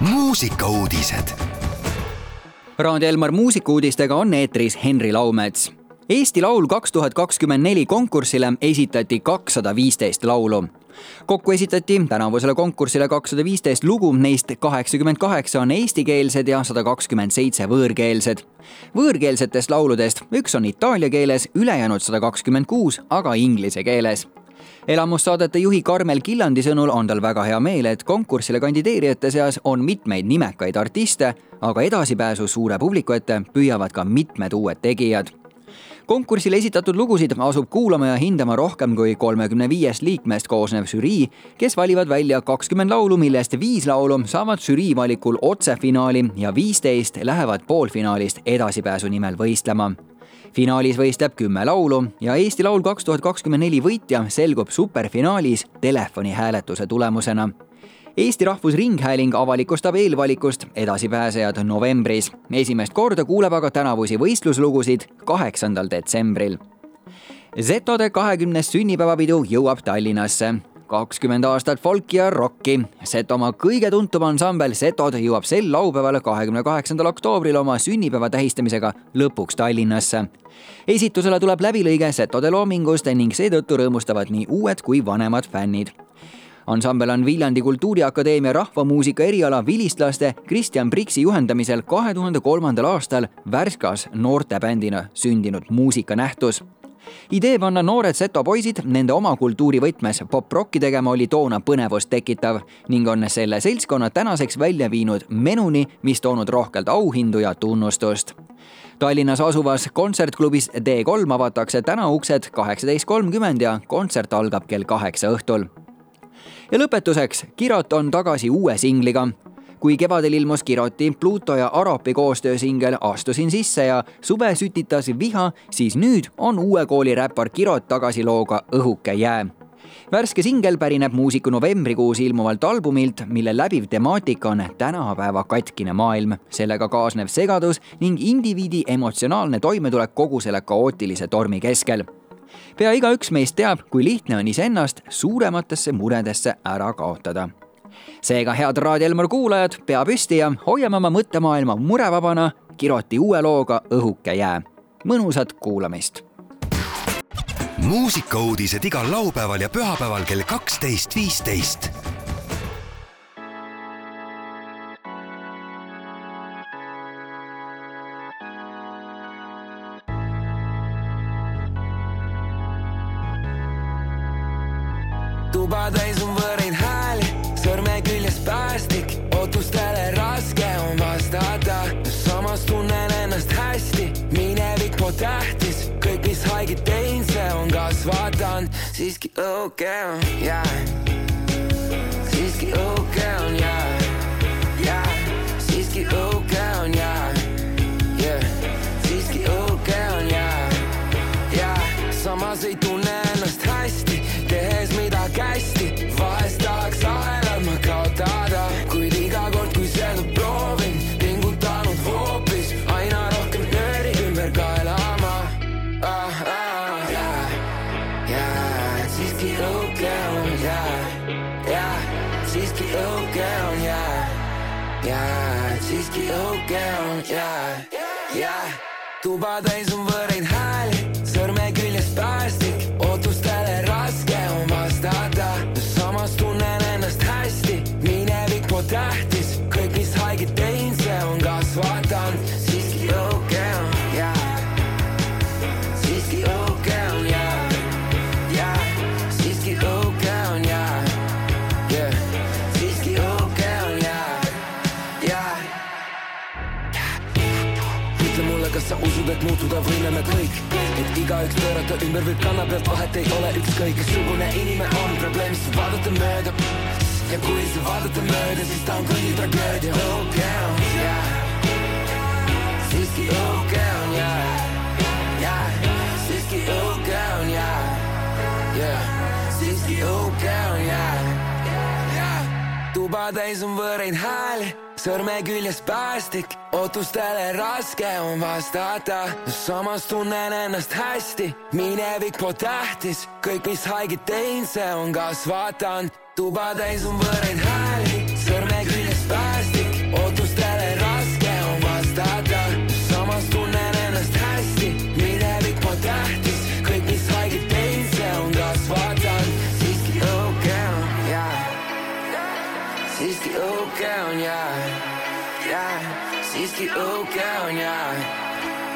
muusikauudised. Raadio Elmar muusikuudistega on eetris Henri Laumets. Eesti Laul kaks tuhat kakskümmend neli konkursile esitati kakssada viisteist laulu. kokku esitati tänavusele konkursile kakssada viisteist lugu, neist kaheksakümmend kaheksa on eestikeelsed ja sada kakskümmend seitse võõrkeelsed. võõrkeelsetest lauludest üks on itaalia keeles, ülejäänud sada kakskümmend kuus aga inglise keeles elamussaadete juhi Karmel Killandi sõnul on tal väga hea meel, et konkursile kandideerijate seas on mitmeid nimekaid artiste, aga edasipääsu suure publiku ette püüavad ka mitmed uued tegijad. Konkursile esitatud lugusid asub kuulama ja hindama rohkem kui kolmekümne viiest liikmest koosnev žürii, kes valivad välja kakskümmend laulu, millest viis laulu saavad žürii valikul otsefinaali ja viisteist lähevad poolfinaalist edasipääsu nimel võistlema finaalis võistleb kümme laulu ja Eesti Laul kaks tuhat kakskümmend neli võitja selgub superfinaalis telefonihääletuse tulemusena. Eesti Rahvusringhääling avalikustab eelvalikust edasipääsejad novembris. esimest korda kuuleb aga tänavusi võistluslugusid kaheksandal detsembril. Zetode kahekümnes sünnipäevapidu jõuab Tallinnasse kakskümmend aastat folki ja rokki. Setomaa kõige tuntum ansambel Setod jõuab sel laupäeval, kahekümne kaheksandal oktoobril oma sünnipäeva tähistamisega lõpuks Tallinnasse. esitusele tuleb läbilõige Setode loomingust ning seetõttu rõõmustavad nii uued kui vanemad fännid ansambel on Viljandi Kultuuriakadeemia rahvamuusika eriala vilistlaste Kristjan Priksi juhendamisel kahe tuhande kolmandal aastal Värskas noortebändina sündinud muusikanähtus idee panna noored seto poisid nende oma kultuuri võtmes poprocki tegema oli toona põnevust tekitav ning on selle seltskonna tänaseks välja viinud menuni, mis toonud rohkelt auhindu ja tunnustust. Tallinnas asuvas kontsertklubis D3 avatakse täna uksed kaheksateist kolmkümmend ja kontsert algab kell kaheksa õhtul. ja lõpetuseks, Kirot on tagasi uue singliga kui kevadel ilmus Kiroti, Pluto ja Arapi koostöösingel Astusin sisse ja suve sütitas viha, siis nüüd on uue kooli räppar Kirot tagasi looga Õhuke jää. Värske singel pärineb muusiku novembrikuus ilmuvalt albumilt, mille läbiv temaatika on tänapäeva katkine maailm, sellega kaasnev segadus ning indiviidi emotsionaalne toimetulek kogu selle kaootilise tormi keskel. pea igaüks meist teab, kui lihtne on iseennast suurematesse muredesse ära kaotada seega, head Raadio Elmar kuulajad, pea püsti ja hoiame oma mõttemaailma murevabana Kiroti uue looga Õhuke jää. mõnusat kuulamist. muusikauudised igal laupäeval ja pühapäeval kell kaksteist, viisteist tuba täis kasvatanud. siiski okei on jää, siiski okei on jää, jää, siiski okei on jää, yeah, siiski okei on jää, jää, samas ei tunne ennast yeah, siiski õuge on yeah, yeah. tuba täis on võõraid hääli, ümber võib kanna pealt, vahet ei ole. Ükskõik, missugune inimene on probleemist vaadata mööda. ja kui sa vaadata mööda, siis ta on kõigi tragöödia. okei on, jaa, siiski okei on, jaa, jaa, siiski okei on, jaa, jaa, siiski okei on, jaa tuba täis on võõraid hääli, sõrme küljes päästik, ootustele raske on vastata. samas tunnen ennast hästi, minevik pole tähtis, kõik, mis haiget teinud, see on kasvatanud. tuba täis on võõraid hääli, siiski õuke on ja,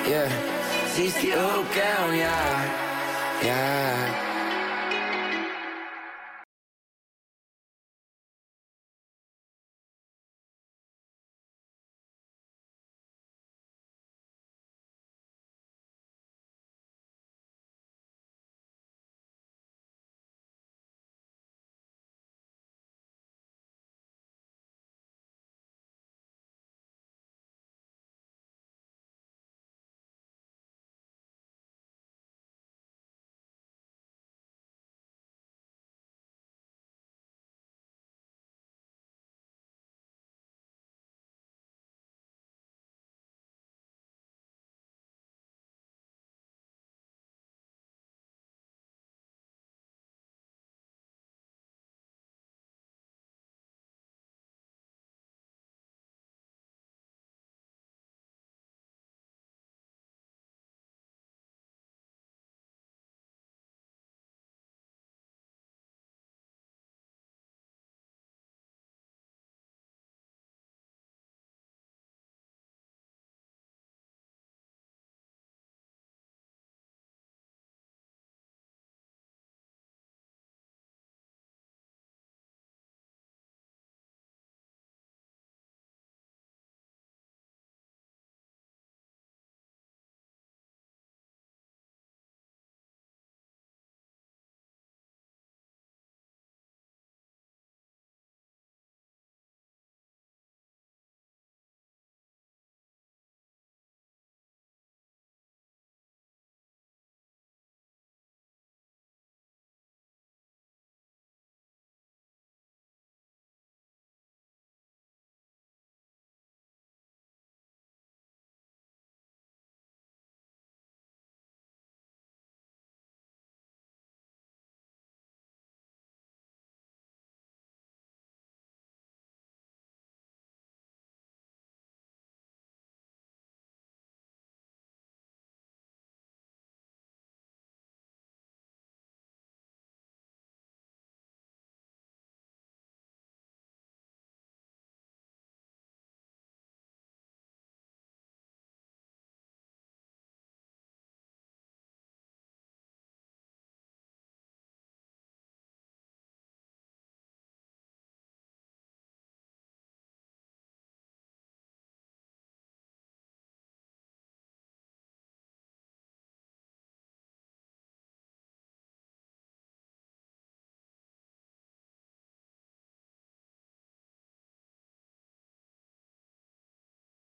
yeah, siiski õuke on ja, ja